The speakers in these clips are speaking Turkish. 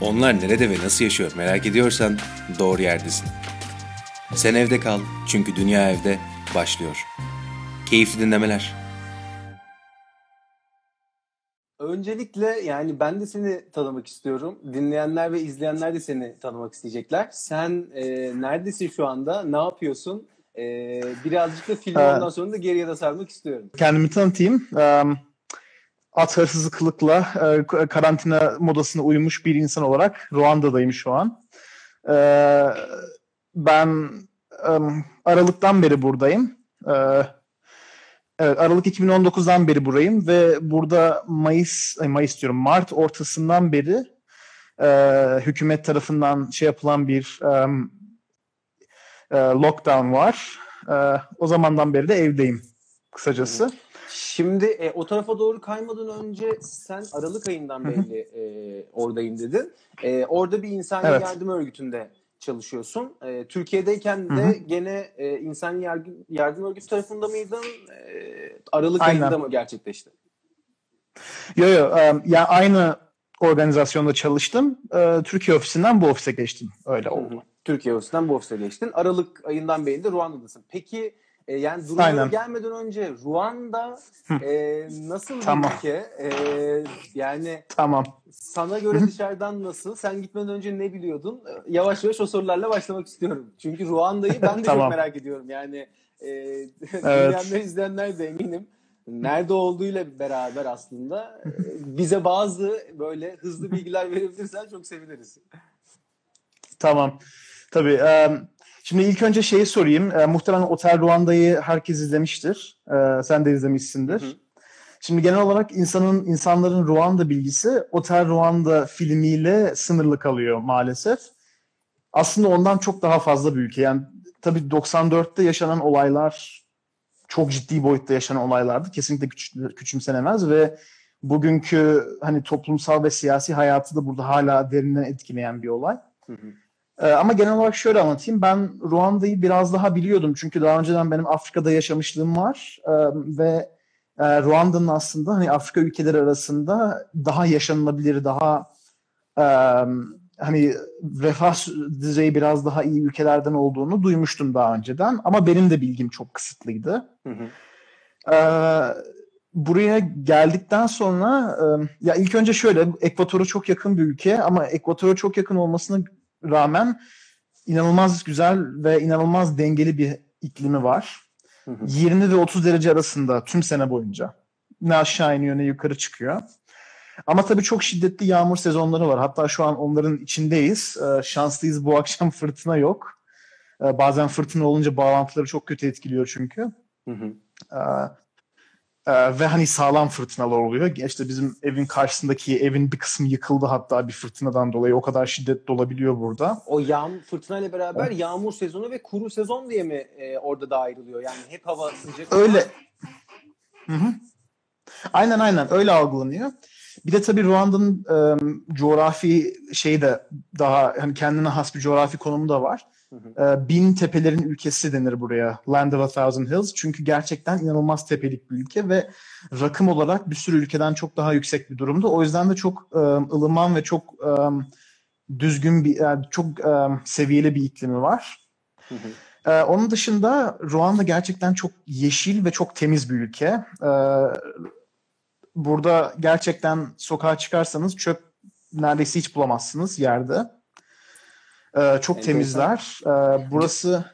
Onlar nerede ve nasıl yaşıyor merak ediyorsan doğru yerdesin. Sen evde kal çünkü dünya evde başlıyor. Keyifli dinlemeler. Öncelikle yani ben de seni tanımak istiyorum. Dinleyenler ve izleyenler de seni tanımak isteyecekler. Sen e, neredesin şu anda? Ne yapıyorsun? E, birazcık da filmi ondan sonra da geriye de sarmak istiyorum. Kendimi tanıtayım. Ee, At hırsızlıkla e, karantina modasına uymuş bir insan olarak Ruanda'dayım şu an. Ee, Ben e, Aralık'tan beri buradayım. Ee, Evet, Aralık 2019'dan beri buradayım ve burada Mayıs, ay Mayıs diyorum, Mart ortasından beri e, hükümet tarafından şey yapılan bir e, e, lockdown var. E, o zamandan beri de evdeyim kısacası. Şimdi e, o tarafa doğru kaymadan önce sen Aralık ayından beri e, oradayım dedin. E, orada bir insani Evet. yardım örgütünde çalışıyorsun. E, Türkiye'deyken de Hı hı. gene e, insani yardım, yardım örgütü tarafında mıydın? E, Aralık Aynen. ayında mı gerçekleşti? Yo yo, e, ya aynı organizasyonda çalıştım. E, Türkiye ofisinden bu ofise geçtim. Öyle oldu. Türkiye ofisinden bu ofise geçtin. Aralık ayından beri de Ruanda'dasın. Peki e, yani durumlara Aynen. gelmeden önce Ruanda e, nasıl Tamam. bir ülke? E, yani Tamam. sana göre dışarıdan nasıl? Sen gitmeden önce ne biliyordun? E, Yavaş yavaş o sorularla başlamak istiyorum. Çünkü Ruanda'yı ben de Tamam. çok merak ediyorum. Yani e, izleyenler de eminim. Nerede olduğuyla beraber aslında e, bize bazı böyle hızlı bilgiler verebilirsen çok seviniriz. Tamam. Tabii. e, şimdi ilk önce şeyi sorayım. E, muhtemelen Otel Ruanda'yı herkes izlemiştir. E, sen de izlemişsindir. Hı. Şimdi genel olarak insanın insanların Ruanda bilgisi Otel Ruanda filmiyle sınırlı kalıyor maalesef. Aslında ondan çok daha fazla bir ülke. Yani tabii 94'te yaşanan olaylar çok ciddi boyutta yaşanan olaylardı. Kesinlikle küç- küçümsenemez ve bugünkü hani toplumsal ve siyasi hayatı da burada hala derinden etkileyen bir olay. Hı hı. Ee, ama genel olarak şöyle anlatayım. Ben Ruanda'yı biraz daha biliyordum. Çünkü daha önceden benim Afrika'da yaşamışlığım var. Ee, ve e, Ruanda'nın aslında hani Afrika ülkeleri arasında daha yaşanılabilir, daha e, hani refah düzeyi biraz daha iyi ülkelerden olduğunu duymuştum daha önceden. Ama benim de bilgim çok kısıtlıydı. Hı hı. Ee, buraya geldikten sonra e, ya ilk önce şöyle Ekvator'a çok yakın bir ülke ama Ekvator'a çok yakın olmasına rağmen inanılmaz güzel ve inanılmaz dengeli bir iklimi var. Hı hı. 20 ve 30 derece arasında tüm sene boyunca. Ne aşağı iniyor ne yukarı çıkıyor. Ama tabii çok şiddetli yağmur sezonları var. Hatta şu an onların içindeyiz. Ee, şanslıyız bu akşam fırtına yok. Ee, bazen fırtına olunca bağlantıları çok kötü etkiliyor çünkü. Hı hı. Ee, e, ve hani sağlam fırtınalar oluyor. İşte bizim evin karşısındaki evin bir kısmı yıkıldı hatta bir fırtınadan dolayı. O kadar şiddetli olabiliyor burada. O yağmur fırtınayla beraber yağmur sezonu ve kuru sezon diye mi e, orada da ayrılıyor? Yani hep hava sıcak. Öyle. Hı hı. Aynen aynen öyle algılanıyor. Bir de tabii Ruanda'nın e, coğrafi şeyi de daha hani kendine has bir coğrafi konumu da var. E, bin tepelerin ülkesi denir buraya. Land of a Thousand Hills. Çünkü gerçekten inanılmaz tepelik bir ülke ve rakım olarak bir sürü ülkeden çok daha yüksek bir durumda. O yüzden de çok e, ılıman ve çok e, düzgün bir, yani çok e, seviyeli bir iklimi var. Hı hı. Ee, onun dışında Ruanda gerçekten çok yeşil ve çok temiz bir ülke. Ee, burada gerçekten sokağa çıkarsanız çöp neredeyse hiç bulamazsınız yerde. Ee, çok Enteresan. temizler. Ee, burası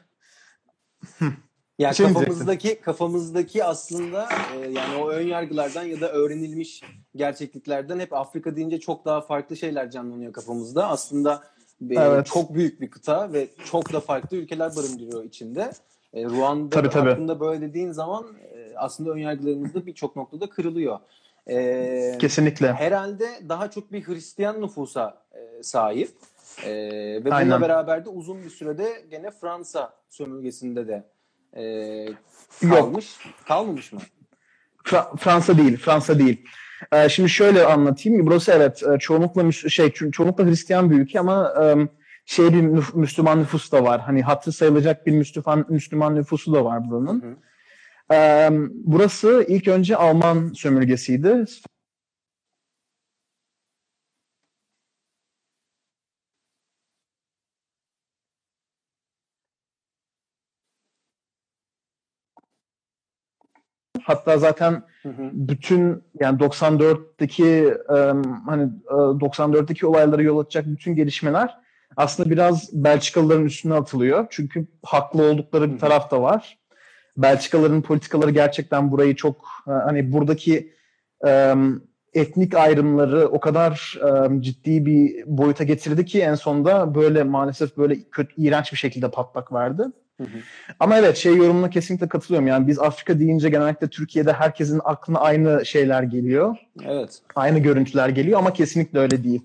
Yani Şey kafamızdaki kafamızdaki aslında e, yani o ön yargılardan ya da öğrenilmiş gerçekliklerden hep Afrika deyince çok daha farklı şeyler canlanıyor kafamızda. Aslında e, Evet. çok büyük bir kıta ve çok da farklı ülkeler barındırıyor içinde. E, Ruanda Tabii, tabii. hakkında böyle dediğin zaman e, aslında ön yargılarımız da birçok noktada kırılıyor. E, kesinlikle. herhalde daha çok bir Hristiyan nüfusa e, sahip. E, ve bununla Aynen. beraber de uzun bir sürede gene Fransa sömürgesinde de e, Yok. kalmış. Kalmamış mı? Fra- Fransa değil, Fransa değil. Ee, şimdi şöyle anlatayım. Burası evet e, çoğunlukla şey ço- çoğunlukla Hristiyan bir ülke ama e, şey bir nüf- Müslüman nüfus da var. Hani hatırı sayılacak bir Müslüman Müslüman nüfusu da var buranın. Hı. Ee, burası ilk önce Alman sömürgesiydi. Hatta zaten Hı hı. bütün yani 94'teki e, hani e, 94'teki olaylara yol açacak bütün gelişmeler aslında biraz Belçikalıların üstüne atılıyor. Çünkü haklı oldukları bir taraf da var. Belçikalıların politikaları gerçekten burayı çok e, hani buradaki e, etnik ayrımları o kadar e, ciddi bir boyuta getirdi ki en sonunda böyle maalesef böyle kötü, iğrenç bir şekilde patlak verdi. Hı hı. Ama evet şey yorumuna kesinlikle katılıyorum. Yani biz Afrika deyince genellikle Türkiye'de herkesin aklına aynı şeyler geliyor. Evet. Aynı görüntüler geliyor ama kesinlikle öyle değil.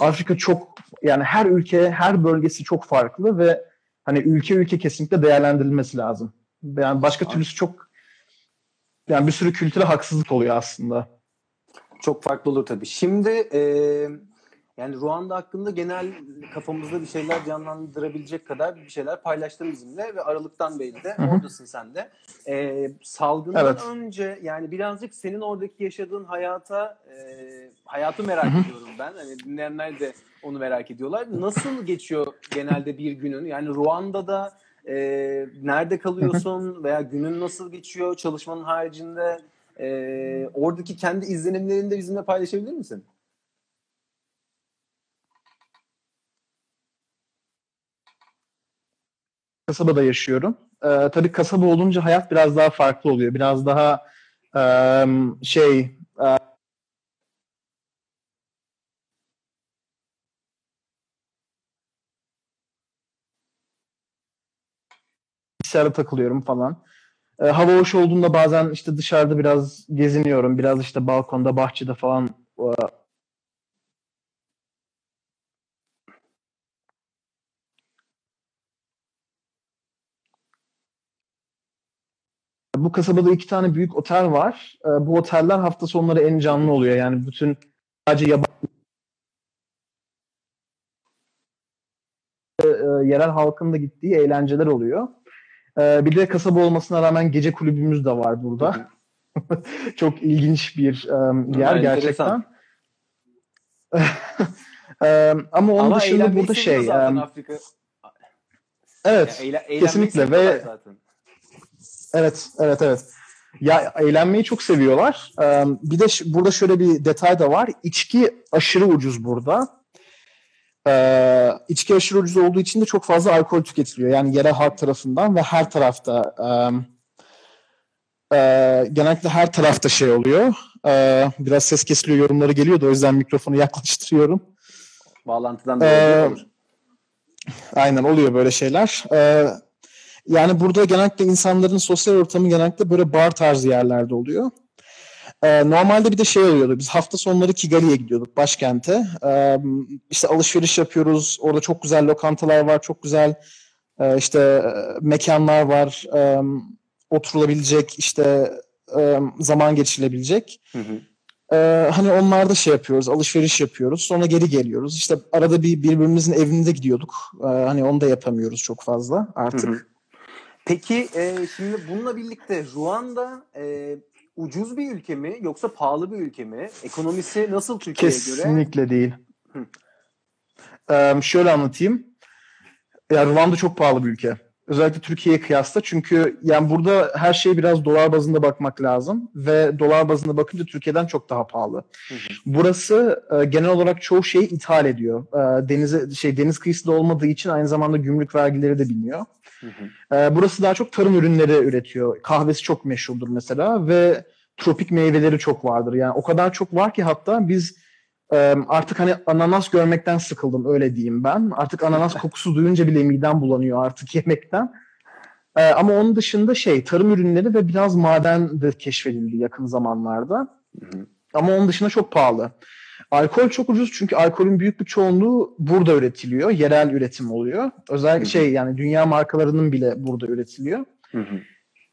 Afrika çok yani her ülke, her bölgesi çok farklı ve hani ülke ülke kesinlikle değerlendirilmesi lazım. Yani başka türlüsü çok yani bir sürü kültüre haksızlık oluyor aslında. Çok farklı olur tabii. Şimdi e, yani Ruanda hakkında genel kafamızda bir şeyler canlandırabilecek kadar bir şeyler paylaştın bizimle ve Aralık'tan beri de oradasın sen de. E, salgından Evet. önce yani birazcık senin oradaki yaşadığın hayata e, hayatı merak ediyorum ben. Hani dinleyenler de onu merak ediyorlar. Nasıl geçiyor genelde bir günün? Yani Ruanda'da e, nerede kalıyorsun veya günün nasıl geçiyor çalışmanın haricinde? E, oradaki kendi izlenimlerini de bizimle paylaşabilir misin? Kasabada yaşıyorum. Ee, tabii kasaba olunca hayat biraz daha farklı oluyor. Biraz daha em, şey e, bilgisayara takılıyorum falan. Ee, hava hoş olduğunda bazen işte dışarıda biraz geziniyorum. Biraz işte balkonda, bahçede falan e, Bu kasabada iki tane büyük otel var. Ee, bu oteller hafta sonları en canlı oluyor. Yani bütün sadece yabancı e, yerel halkın da gittiği eğlenceler oluyor. Ee, bir de kasaba olmasına rağmen gece kulübümüz de var burada. Çok ilginç bir e, yer Ha, gerçekten. Ee, ama onun Ama dışında burada şey, zaten e, Afrika. evet. Ya, eğlenmeyi kesinlikle ve- zaten. Evet, evet, evet. Ya eğlenmeyi çok seviyorlar. Ee, bir de burada şöyle bir detay da var. İçki aşırı ucuz burada. Ee, içki aşırı ucuz olduğu için de çok fazla alkol tüketiliyor. Yani yerel halk tarafından ve her tarafta e, genellikle her tarafta şey oluyor. Ee, biraz ses kesiliyor, yorumları geliyor da o yüzden mikrofonu yaklaştırıyorum. Bağlantıdan Ee, dolayı olur. Aynen oluyor böyle şeyler. Ee, yani burada genellikle insanların sosyal ortamı genellikle böyle bar tarzı yerlerde oluyor. Ee, normalde bir de şey oluyordu. Biz hafta sonları Kigali'ye gidiyorduk başkente. Ee, işte alışveriş yapıyoruz. Orada çok güzel lokantalar var. Çok güzel e, işte e, mekanlar var. E, oturulabilecek işte e, zaman geçirilebilecek. Hı hı. Ee, hani onlarda şey yapıyoruz, alışveriş yapıyoruz. Sonra geri geliyoruz. İşte arada bir birbirimizin evinde gidiyorduk. Ee, hani onu da yapamıyoruz çok fazla artık. Hı hı. Peki e, şimdi bununla birlikte Ruanda e, ucuz bir ülke mi yoksa pahalı bir ülke mi? Ekonomisi nasıl Türkiye'ye göre? Kesinlikle değil. Hı. Ee, şöyle anlatayım. Ya Rwanda çok pahalı bir ülke. Özellikle Türkiye'ye kıyasla. Çünkü yani burada her şeye biraz dolar bazında bakmak lazım. Ve dolar bazında bakınca Türkiye'den çok daha pahalı. Hı hı. Burası e, genel olarak çoğu şeyi ithal ediyor. E, denize şey deniz kıyısında olmadığı için aynı zamanda gümrük vergileri de biniyor. Hı hı. Ee, burası daha çok tarım ürünleri üretiyor. Kahvesi çok meşhurdur mesela ve tropik meyveleri çok vardır. Yani o kadar çok var ki hatta biz e, artık hani ananas görmekten sıkıldım öyle diyeyim ben. Artık ananas kokusu duyunca bile midem bulanıyor artık yemekten. Ama onun dışında şey tarım ürünleri ve biraz maden de keşfedildi yakın zamanlarda. Ama onun dışında çok pahalı. Alkol çok ucuz çünkü alkolün büyük bir çoğunluğu burada üretiliyor. Yerel üretim oluyor. Özellikle şey yani dünya markalarının bile burada üretiliyor. Hı hı.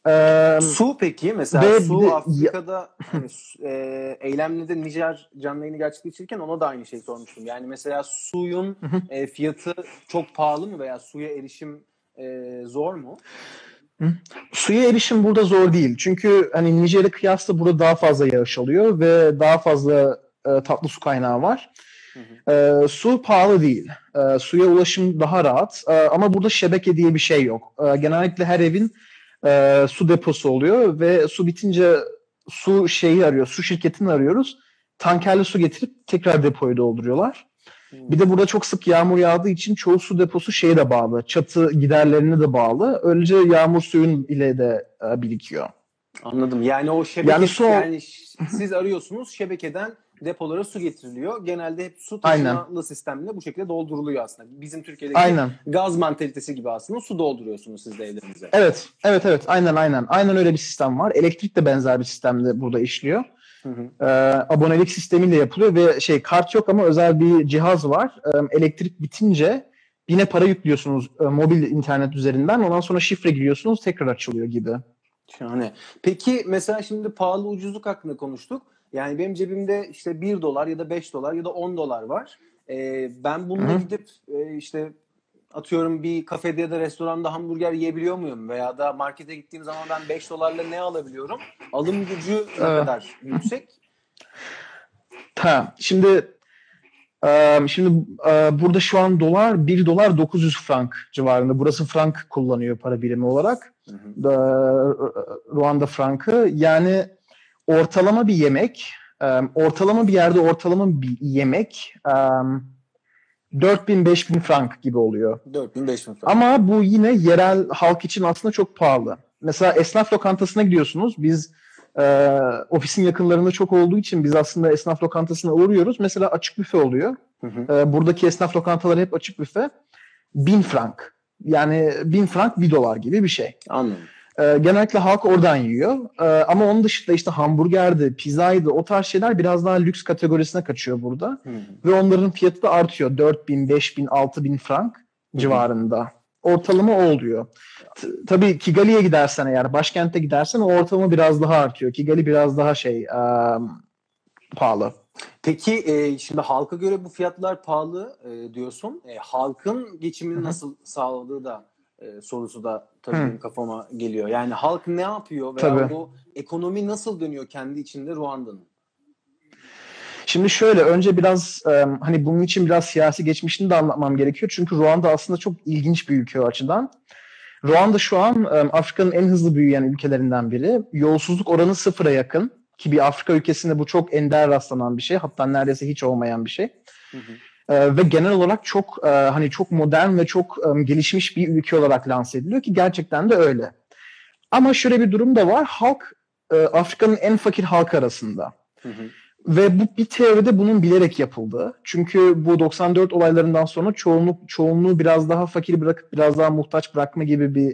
Ee, Su peki mesela Ve su de- Afrika'da hani, e, Eylemli'de Nijer canlı yayını gerçekleştirirken ona da aynı şeyi sormuştum. Yani mesela suyun e, fiyatı çok pahalı mı veya suya erişim e, zor mu? suya erişim burada zor değil. Çünkü hani Nijer'e kıyasla burada daha fazla yağış alıyor ve daha fazla e, tatlı su kaynağı var. Hı hı. E, su pahalı değil. E, suya ulaşım daha rahat. E, ama burada şebeke diye bir şey yok. E, genellikle her evin e, su deposu oluyor ve su bitince su şeyi arıyor, su şirketini arıyoruz. Tankerli su getirip tekrar depoyu dolduruyorlar. Bir de burada çok sık yağmur yağdığı için çoğu su deposu şeye de bağlı. Çatı giderlerine de bağlı. Öylece yağmur suyun ile de e, birikiyor. Anladım. Yani o şebeke Yani yani, su- siz arıyorsunuz şebekeden depolara su getiriliyor. Genelde hep su taşımalı sistemle bu şekilde dolduruluyor aslında. Bizim Türkiye'deki Aynen. gaz mantalitesi gibi aslında su dolduruyorsunuz siz de evlerinize. Evet, evet, evet. Aynen, aynen. Aynen öyle bir sistem var. Elektrik de benzer bir sistemde burada işliyor. Hı hı. Ee, abonelik sistemiyle yapılıyor ve şey kart yok ama özel bir cihaz var. Ee, elektrik bitince yine para yüklüyorsunuz e, mobil internet üzerinden. Ondan sonra şifre giriyorsunuz tekrar açılıyor gibi. Şahane. Peki mesela şimdi pahalı ucuzluk hakkında konuştuk. Yani benim cebimde işte 1 dolar ya da 5 dolar ya da 10 dolar var. Ee, ben bununla Hı. gidip e, işte atıyorum bir kafede ya da restoranda hamburger yiyebiliyor muyum? Veya da markete gittiğim zaman ben 5 dolarla ne alabiliyorum? Alım gücü ne kadar yüksek? Ha, şimdi e, şimdi e, burada şu an dolar 1 dolar 900 frank civarında. Burası frank kullanıyor para birimi olarak. Hı hı. e, Ruanda frankı. Yani ortalama bir yemek, ortalama bir yerde ortalama bir yemek e, 4000-5000 frank gibi oluyor. 4000 5000 frank. Ama bu yine yerel halk için aslında çok pahalı. Mesela esnaf lokantasına gidiyorsunuz. Biz e, ofisin yakınlarında çok olduğu için biz aslında esnaf lokantasına uğruyoruz. Mesela açık büfe oluyor. Hı hı. E, buradaki esnaf lokantaları hep açık büfe. 1000 frank. Yani 1000 frank 1 dolar gibi bir şey. Anladım. E, genellikle halk oradan yiyor. E, ama onun dışında işte hamburgerdi, pizzaydı o tarz şeyler biraz daha lüks kategorisine kaçıyor burada. Hı. Ve onların fiyatı da artıyor. 4000, 5000, 6000 frank civarında. Ortalama o oluyor. T- tabii Kigali'ye gidersen eğer, başkente gidersen o ortalama biraz daha artıyor. Kigali biraz daha şey e, pahalı. Peki e, şimdi halka göre bu fiyatlar pahalı e, diyorsun. E, halkın geçimini nasıl sağladığı da e, sorusu da tabii Hı. benim kafama geliyor. Yani halk ne yapıyor veya Tabii. bu ekonomi nasıl dönüyor kendi içinde Ruanda'nın? Şimdi şöyle önce biraz e, hani bunun için biraz siyasi geçmişini de anlatmam gerekiyor. Çünkü Ruanda aslında çok ilginç bir ülke o açıdan. Ruanda şu an e, Afrika'nın en hızlı büyüyen ülkelerinden biri. Yolsuzluk oranı sıfıra yakın ki bir Afrika ülkesinde bu çok ender rastlanan bir şey. Hatta neredeyse hiç olmayan bir şey. Hı hı. E, ve genel olarak çok e, hani çok modern ve çok e, gelişmiş bir ülke olarak lanse ediliyor ki gerçekten de öyle. Ama şöyle bir durum da var. Halk e, Afrika'nın en fakir halkı arasında. Hı hı. Ve bu bir teoride bunun bilerek yapıldı. Çünkü bu 94 olaylarından sonra çoğunluk çoğunluğu biraz daha fakir bırakıp biraz daha muhtaç bırakma gibi bir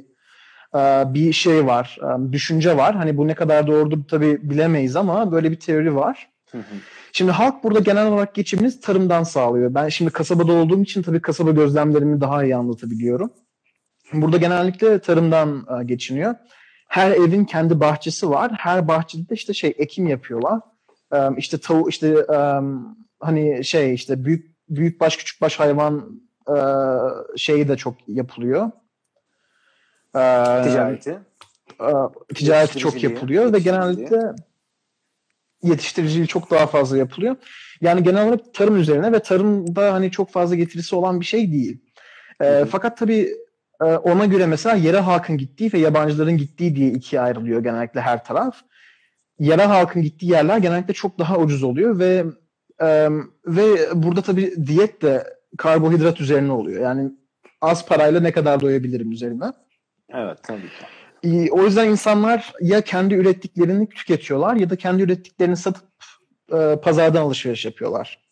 e, bir şey var, düşünce var. Hani bu ne kadar doğrudur tabii bilemeyiz ama böyle bir teori var. Hı hı. Şimdi halk burada genel olarak geçimini tarımdan sağlıyor. Ben şimdi kasabada olduğum için tabii kasaba gözlemlerimi daha iyi anlatabiliyorum. Burada genellikle tarımdan e, geçiniyor. Her evin kendi bahçesi var. Her bahçede de işte şey ekim yapıyorlar. E, işte tavuk işte e, hani şey işte büyük büyük baş küçük baş hayvan şeyi de çok yapılıyor. Ticareti. ticareti çok yapılıyor ve genellikle yetiştiriciliği çok daha fazla yapılıyor. Yani genel olarak tarım üzerine ve tarımda hani çok fazla getirisi olan bir şey değil. E, Hı hı. fakat tabii e, ona göre mesela yerel halkın gittiği ve yabancıların gittiği diye ikiye ayrılıyor genellikle her taraf. Yerel halkın gittiği yerler genellikle çok daha ucuz oluyor ve e, ve burada tabii diyet de karbohidrat üzerine oluyor. Yani az parayla ne kadar doyabilirim üzerine. Evet tabii ki. O yüzden insanlar ya kendi ürettiklerini tüketiyorlar ya da kendi ürettiklerini satıp e, pazardan alışveriş yapıyorlar.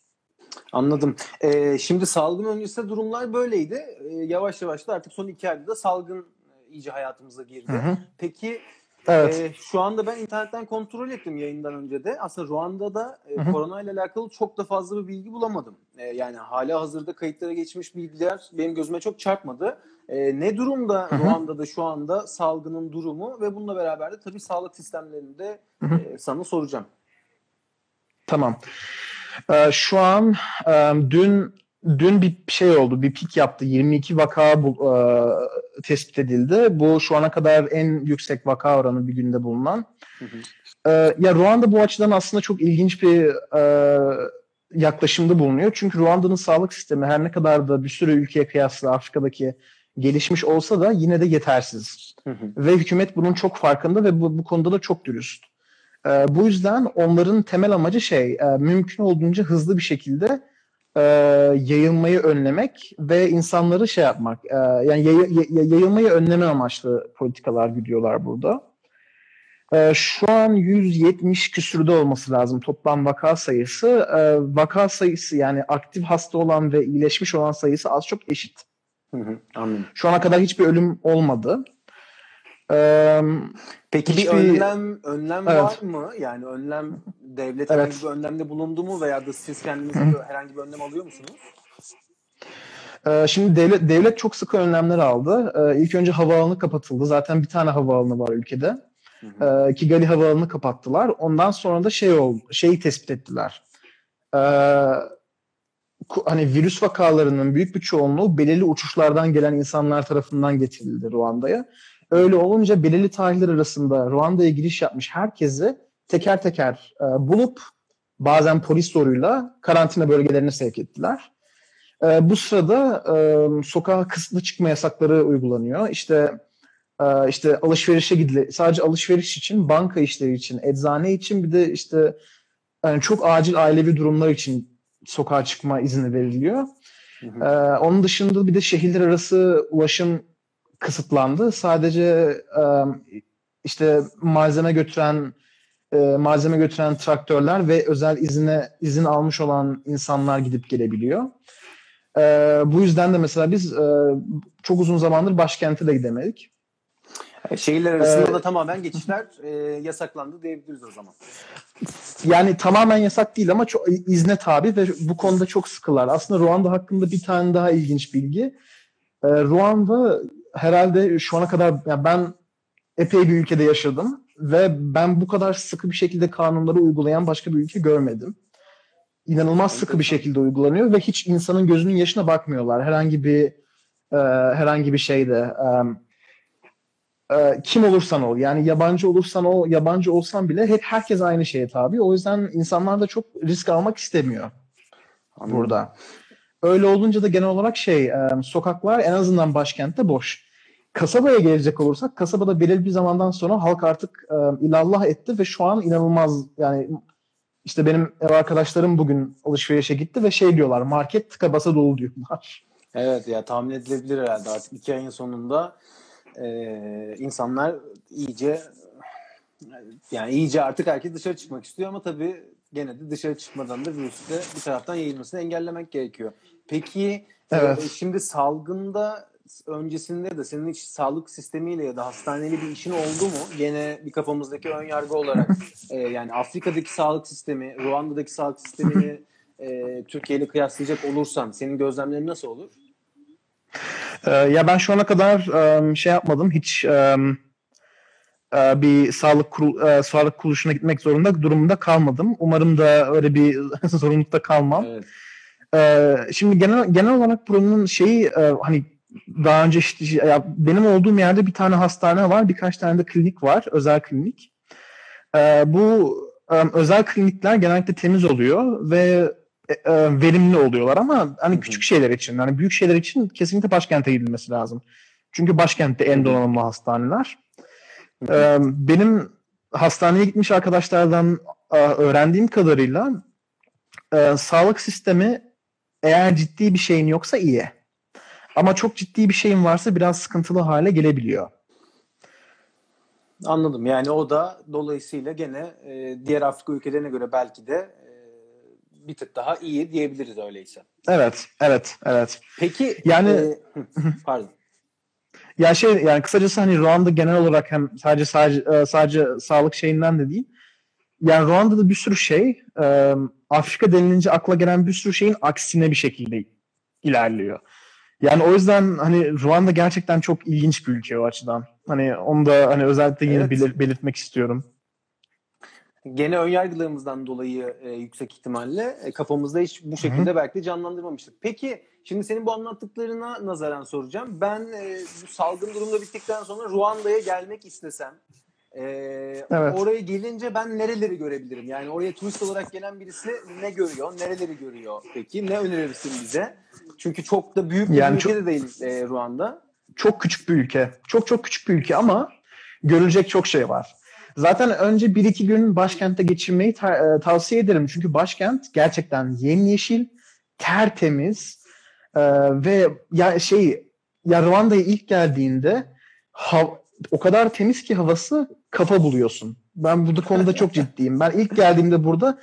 Anladım. Ee, şimdi salgın öncesi durumlar böyleydi. Ee, yavaş yavaş da artık son iki ayda da salgın e, iyice hayatımıza girdi. Hı hı. Peki Evet. e, şu anda ben internetten kontrol ettim yayından önce de. Aslında Ruanda'da e, Hı hı. korona ile alakalı çok da fazla bir bilgi bulamadım. E, yani hala hazırda kayıtlara geçmiş bilgiler benim gözüme çok çarpmadı. E, ne durumda Hı hı. Ruanda'da şu anda salgının durumu ve bununla beraber de tabii sağlık sistemlerini de Hı hı. e, sana soracağım. Tamam. Ee, şu an e, dün dün bir şey oldu, bir pik yaptı. 22 vaka bu, e, tespit edildi. Bu şu ana kadar en yüksek vaka oranı bir günde bulunan. Hı hı. Ee, ya Ruanda bu açıdan aslında çok ilginç bir e, yaklaşımda bulunuyor. Çünkü Ruanda'nın sağlık sistemi her ne kadar da bir sürü ülkeye kıyasla Afrika'daki gelişmiş olsa da yine de yetersiz. Hı hı. Ve hükümet bunun çok farkında ve bu, bu konuda da çok dürüst. Ee, bu yüzden onların temel amacı şey, e, mümkün olduğunca hızlı bir şekilde e, yayılmayı önlemek ve insanları şey yapmak, e, yani yay- yay- yayılmayı önleme amaçlı politikalar gidiyorlar burada. E, şu an 170 küsürde olması lazım toplam vaka sayısı. E, vaka sayısı yani aktif hasta olan ve iyileşmiş olan sayısı az çok eşit. Hı hı. Anladım. Şu ana kadar hiçbir ölüm olmadı. E, Peki bir önlem önlem Evet. var mı? Yani önlem devlet Evet. herhangi bir önlemde bulundu mu veya da siz kendiniz herhangi bir önlem alıyor musunuz? Ee, Şimdi devlet devlet çok sıkı önlemler aldı. Ee, İlk önce havaalanı kapatıldı. Zaten bir tane havaalanı var ülkede. Hı hı. Ee, Kigali havaalanını kapattılar. Ondan sonra da şey oldu, şeyi tespit ettiler. Ee, hani virüs vakalarının büyük bir çoğunluğu belirli uçuşlardan gelen insanlar tarafından getirildi Ruanda'ya. Öyle olunca belirli tarihler arasında Ruanda'ya giriş yapmış herkesi teker teker e, bulup bazen polis zoruyla karantina bölgelerine sevk ettiler. E, bu sırada e, sokağa kısıtlı çıkma yasakları uygulanıyor. İşte e, işte alışverişe gidile sadece alışveriş için, banka işleri için, eczane için bir de işte yani çok acil ailevi durumlar için sokağa çıkma izni veriliyor. Hı hı. Ee, onun dışında bir de şehirler arası ulaşım kısıtlandı. Sadece e, işte malzeme götüren e, malzeme götüren traktörler ve özel izine izin almış olan insanlar gidip gelebiliyor. Ee, bu yüzden de mesela biz e, çok uzun zamandır başkente de gidemedik. Şehirler arasında Ee, da tamamen geçişler e, yasaklandı diyebiliriz o zaman. Yani tamamen yasak değil ama çok izne tabi ve bu konuda çok sıkılar. Aslında Ruanda hakkında bir tane daha ilginç bilgi. Ee, Ruanda herhalde şu ana kadar yani ben epey bir ülkede yaşadım ve ben bu kadar sıkı bir şekilde kanunları uygulayan başka bir ülke görmedim. İnanılmaz sıkı bir şekilde uygulanıyor ve hiç insanın gözünün yaşına bakmıyorlar. Herhangi bir e, herhangi bir şeyde e, e, kim olursan ol yani yabancı olursan ol yabancı olsan bile hep herkes aynı şeye tabi. O yüzden insanlar da çok risk almak istemiyor Anladım. burada. Öyle olunca da genel olarak şey e, sokaklar en azından başkentte boş. Kasabaya gelecek olursak kasabada belirli bir zamandan sonra halk artık e, ilallah etti ve şu an inanılmaz yani işte benim ev arkadaşlarım bugün alışverişe gitti ve şey diyorlar market tıka basa dolu diyorlar. Evet ya tahmin edilebilir herhalde artık iki ayın sonunda e, insanlar iyice yani iyice artık herkes dışarı çıkmak istiyor ama tabii gene de dışarı çıkmadan da virüsü de bir taraftan yayılmasını engellemek gerekiyor. Peki Evet. e, şimdi salgında öncesinde de senin hiç sağlık sistemiyle ya da hastaneli bir işin oldu mu? Gene bir kafamızdaki ön yargı olarak e, yani Afrika'daki sağlık sistemi, Ruanda'daki sağlık sistemini e, Türkiye ile kıyaslayacak olursan senin gözlemlerin nasıl olur? Ee, ya ben şu ana kadar şey yapmadım hiç bir sağlık kurul, e, sağlık kuruluşuna gitmek zorunda durumunda kalmadım. Umarım da öyle bir zorunlulukta kalmam. Evet. Şimdi genel genel olarak buranın şeyi e, hani daha önce işte, ya benim olduğum yerde bir tane hastane var, birkaç tane de klinik var, özel klinik. Bu özel klinikler genellikle temiz oluyor ve e, e, verimli oluyorlar ama hani küçük şeyler için, hani büyük şeyler için kesinlikle başkente gidilmesi lazım. Çünkü başkentte en donanımlı hastaneler. Ee, benim hastaneye gitmiş arkadaşlardan e, öğrendiğim kadarıyla e, sağlık sistemi eğer ciddi bir şeyin yoksa iyi. Ama çok ciddi bir şeyin varsa biraz sıkıntılı hale gelebiliyor. Anladım. Yani o da dolayısıyla gene e, diğer Afrika ülkelerine göre belki de e, bir tık daha iyi diyebiliriz öyleyse. Evet, evet, evet. Peki Yani- e, pardon. Ya şey yani kısacası hani Ruanda genel olarak hem sadece sadece e, sadece sağlık şeyinden de değil. Yani Ruanda'da bir sürü şey e, Afrika denilince akla gelen bir sürü şeyin aksine bir şekilde ilerliyor. Yani o yüzden hani Ruanda gerçekten çok ilginç bir ülke o açıdan. Hani onu da hani özellikle yine Evet. belir- belirtmek istiyorum. Gene önyargılarımızdan dolayı e, yüksek ihtimalle e, kafamızda hiç bu şekilde belki de canlandırmamıştık. Peki şimdi senin bu anlattıklarına nazaran soracağım. Ben e, bu salgın durumda bittikten sonra Ruanda'ya gelmek istesem e, Evet. oraya gelince ben nereleri görebilirim? Yani oraya turist olarak gelen birisi ne görüyor? Nereleri görüyor peki? Ne önerirsin bize? Çünkü çok da büyük bir Yani ülke çok- de değil e, Ruanda. çok küçük bir ülke. Çok çok küçük bir ülke ama görülecek çok şey var. Zaten önce bir iki gün başkentte geçirmeyi ta- e, tavsiye ederim. Çünkü başkent gerçekten yemyeşil, tertemiz e, ve ya şey ya Rwanda'ya ilk geldiğinde hav- o kadar temiz ki havası kafa buluyorsun. Ben bu konuda çok ciddiyim. Ben ilk geldiğimde burada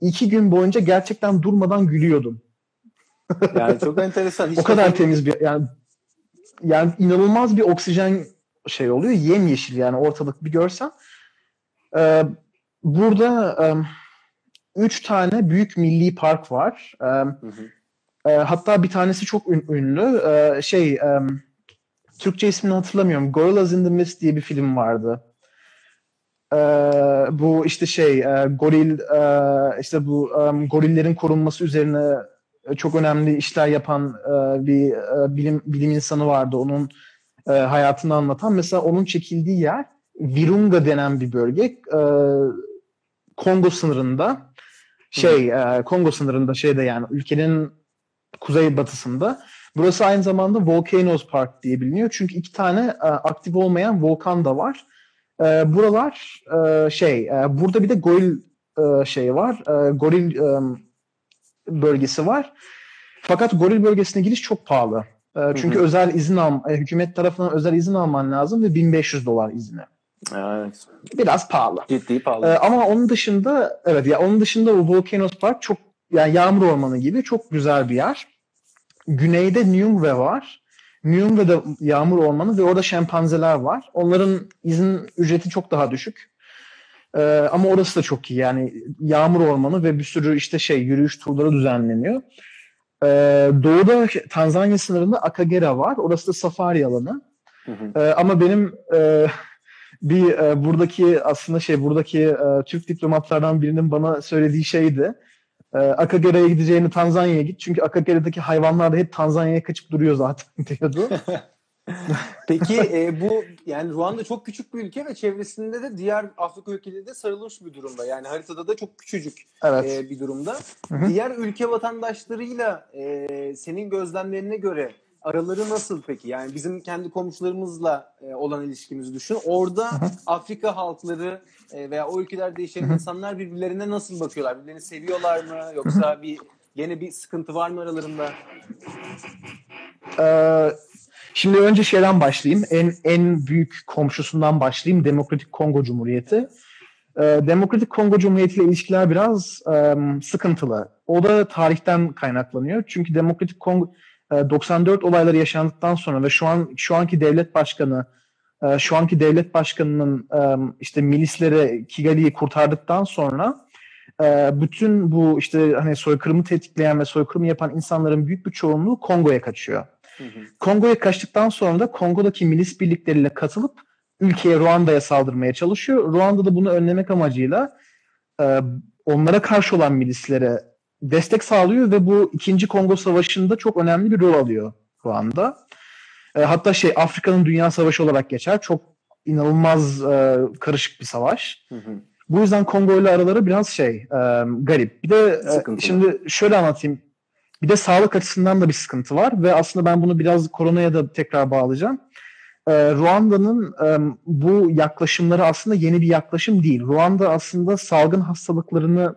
iki gün boyunca gerçekten durmadan gülüyordum. Yani çok enteresan. Hiç o kadar temiz bir yani yani inanılmaz bir oksijen şey oluyor. Yemyeşil yani ortalık bir görsen. Ee, burada e, üç tane büyük milli park var. Ee, Hı hı. e, hatta bir tanesi çok ün- ünlü. Ee, şey e, Türkçe ismini hatırlamıyorum. Gorillas in the Mist diye bir film vardı. Ee, bu işte şey e, goril e, işte bu e, gorillerin korunması üzerine çok önemli işler yapan e, bir e, bilim bilim insanı vardı. Onun e, hayatını anlatan. Mesela onun çekildiği yer Virunga denen bir bölge. E, Kongo sınırında şey e, Kongo sınırında şeyde yani ülkenin kuzeybatısında. Burası aynı zamanda Volcanoes Park diye biliniyor. Çünkü iki tane e, aktif olmayan volkan da var. E, buralar e, şey e, burada bir de goril e, şey var. E, goril e, bölgesi var. Fakat goril bölgesine giriş çok pahalı. E, çünkü Hı hı. özel izin al e, hükümet tarafından özel izin alman lazım ve 1500 dolar izni. Evet. Biraz pahalı. Ciddi pahalı. Ee, ama onun dışında evet ya onun dışında o Volcanoes Park çok yani yağmur ormanı gibi çok güzel bir yer. Güneyde Nyungwe var. Nyungwe'de yağmur ormanı ve orada şempanzeler var. Onların izin ücreti çok daha düşük. Ee, ama orası da çok iyi. Yani yağmur ormanı ve bir sürü işte şey yürüyüş turları düzenleniyor. Ee, doğuda Tanzanya sınırında Akagera var. Orası da safari alanı. Hı hı. Ee, ama benim e, bir e, buradaki aslında şey buradaki e, Türk diplomatlardan birinin bana söylediği şeydi. E, Akagera'ya gideceğini Tanzanya'ya git. Çünkü Akagera'daki hayvanlar da hep Tanzanya'ya kaçıp duruyor zaten diyordu. Peki e, bu yani Ruanda çok küçük bir ülke ve çevresinde de diğer Afrika ülkeleri de sarılmış bir durumda. Yani haritada da çok küçücük evet. e, bir durumda. Hı hı. Diğer ülke vatandaşlarıyla e, senin gözlemlerine göre araları nasıl peki? Yani bizim kendi komşularımızla e, olan ilişkimizi düşün. Orada. Afrika halkları e, veya o ülkelerde yaşayan insanlar birbirlerine nasıl bakıyorlar? Birbirlerini seviyorlar mı? Yoksa bir gene bir sıkıntı var mı aralarında? Ee, şimdi önce şeyden başlayayım. En en büyük komşusundan başlayayım. Demokratik Kongo Cumhuriyeti. Ee, Demokratik Kongo Cumhuriyeti ile ilişkiler biraz sıkıntılı. O da tarihten kaynaklanıyor. Çünkü Demokratik Kongo 94 olayları yaşandıktan sonra ve şu an şu anki devlet başkanı e, şu anki devlet başkanının em, işte milisleri Kigali'yi kurtardıktan sonra e, bütün bu işte hani soykırımı tetikleyen ve soykırımı yapan insanların büyük bir çoğunluğu Kongo'ya kaçıyor. Kongo'ya kaçtıktan sonra da Kongo'daki milis birlikleriyle katılıp ülkeye Ruanda'ya saldırmaya çalışıyor. Ruanda da bunu önlemek amacıyla e, onlara karşı olan milislere destek sağlıyor ve bu ikinci Kongo Savaşı'nda çok önemli bir rol alıyor Ruanda. E, hatta şey Afrika'nın Dünya Savaşı olarak geçer. Çok inanılmaz e, karışık bir savaş. Hı hı. Bu yüzden Kongo ile araları biraz şey e, garip. Bir de e, şimdi şöyle anlatayım. Bir de sağlık açısından da bir sıkıntı var ve aslında ben bunu biraz koronaya da tekrar bağlayacağım. E, Ruanda'nın e, bu yaklaşımları aslında yeni bir yaklaşım değil. Ruanda aslında salgın hastalıklarını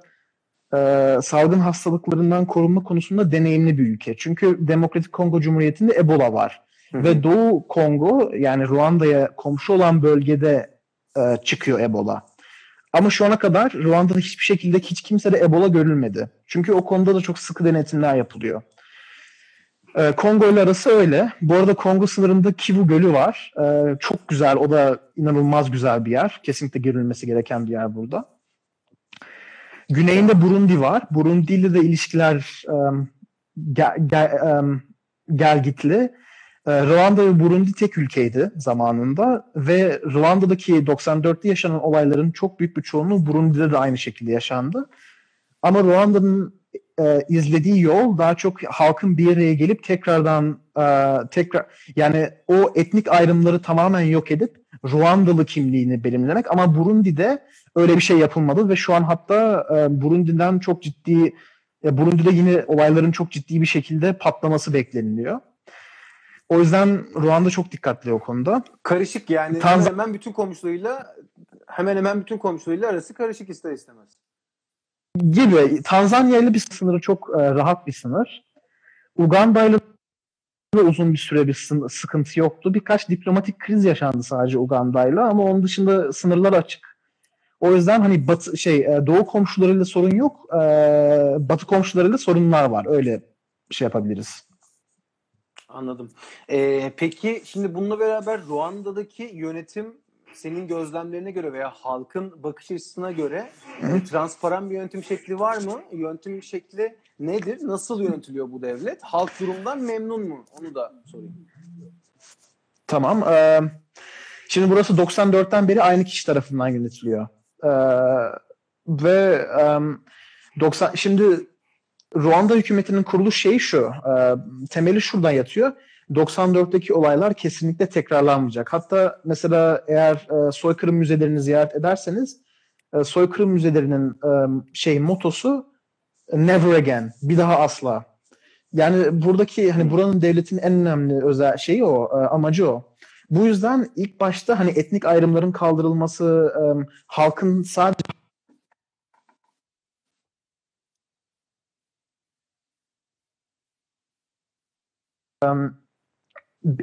e, salgın hastalıklarından korunma konusunda deneyimli bir ülke. Çünkü Demokratik Kongo Cumhuriyeti'nde Ebola var. Hı hı. Ve Doğu Kongo yani Ruanda'ya komşu olan bölgede e, çıkıyor Ebola. Ama şu ana kadar Ruanda'da hiçbir şekilde hiç kimsede Ebola görülmedi. Çünkü o konuda da çok sıkı denetimler yapılıyor. E, Kongo ile arası öyle. Bu arada Kongo sınırında Kivu Gölü var. E, çok güzel, o da inanılmaz güzel bir yer. Kesinlikle görülmesi gereken bir yer burada. Güneyinde Burundi var. Burundi ile de ilişkiler e, gel, gel, e, gelgitli. E, Ruanda ve Burundi tek ülkeydi zamanında ve Ruanda'daki 94'te yaşanan olayların çok büyük bir çoğunluğu Burundi'de de aynı şekilde yaşandı. Ama Ruanda'nın e, izlediği yol daha çok halkın bir araya gelip tekrardan e, tekrar yani o etnik ayrımları tamamen yok edip Ruandalı kimliğini belirlemek ama Burundi'de öyle bir şey yapılmadı ve şu an hatta e, Burundi'den çok ciddi e, Burundi'de yine olayların çok ciddi bir şekilde patlaması bekleniliyor. O yüzden Ruanda çok dikkatli o konuda. Karışık yani Tanz- hemen hemen bütün komşularıyla hemen hemen bütün komşularıyla arası karışık ister istemez. Gibi. Tanzanya ile bir sınırı çok e, rahat bir sınır. Uganda ile de uzun bir süre bir sıkıntı yoktu. Birkaç diplomatik kriz yaşandı sadece Uganda'yla ama onun dışında sınırlar açık. O yüzden hani batı şey e, doğu komşularıyla sorun yok. e, batı komşularıyla sorunlar var. Öyle şey yapabiliriz. Anladım. Ee, peki şimdi bununla beraber Ruanda'daki yönetim senin gözlemlerine göre veya halkın bakış açısına göre transparan bir yönetim şekli var mı? Yönetim şekli nedir? Nasıl yönetiliyor bu devlet? Halk durumdan memnun mu? Onu da sorayım. Tamam. e, şimdi burası 94'ten beri aynı kişi tarafından yönetiliyor. E, ve e, 90 şimdi Ruanda hükümetinin kuruluş şeyi şu. e, temeli şuradan yatıyor. 94'teki olaylar kesinlikle tekrarlanmayacak. Hatta mesela eğer e, soykırım müzelerini ziyaret ederseniz e, soykırım müzelerinin e, şey motosu never again. Bir daha asla. Yani buradaki hani buranın devletin en önemli özel şeyi o, e, amacı o. Bu yüzden ilk başta hani etnik ayrımların kaldırılması, e, halkın sadece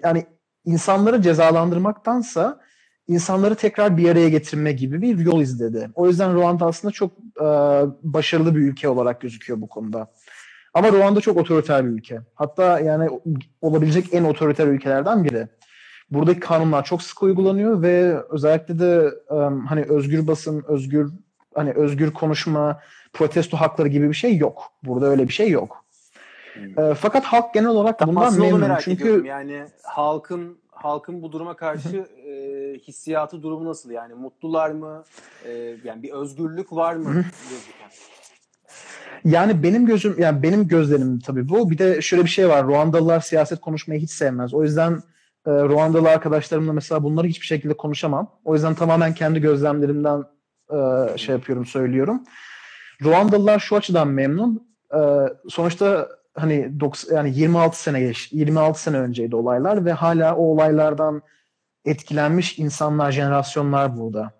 yani insanları cezalandırmaktansa insanları tekrar bir araya getirme gibi bir yol izledi. O yüzden Ruanda aslında çok e, başarılı bir ülke olarak gözüküyor bu konuda. Ama Ruanda çok otoriter bir ülke. Hatta yani olabilecek en otoriter ülkelerden biri. Buradaki kanunlar çok sık uygulanıyor ve özellikle de e, hani özgür basın, özgür hani özgür konuşma, protesto hakları gibi bir şey yok. Burada öyle bir şey yok. E, fakat halk genel olarak bundan Aslında onu memnun. merak Çünkü. Yani halkın halkın bu duruma karşı hissiyatı durumu nasıl? Yani mutlular mı? E, yani bir özgürlük var mı? gözüken? Yani benim gözüm, yani benim gözlerim tabii bu. Bir de şöyle bir şey var. Ruandalılar siyaset konuşmayı hiç sevmez. O yüzden e, Ruandalı arkadaşlarımla mesela bunları hiçbir şekilde konuşamam. O yüzden tamamen kendi gözlemlerimden e, şey yapıyorum, söylüyorum. Ruandalılar şu açıdan memnun. E, sonuçta hani 90, yani 26 sene geç, 26 sene önceydi olaylar ve hala o olaylardan etkilenmiş insanlar, jenerasyonlar burada.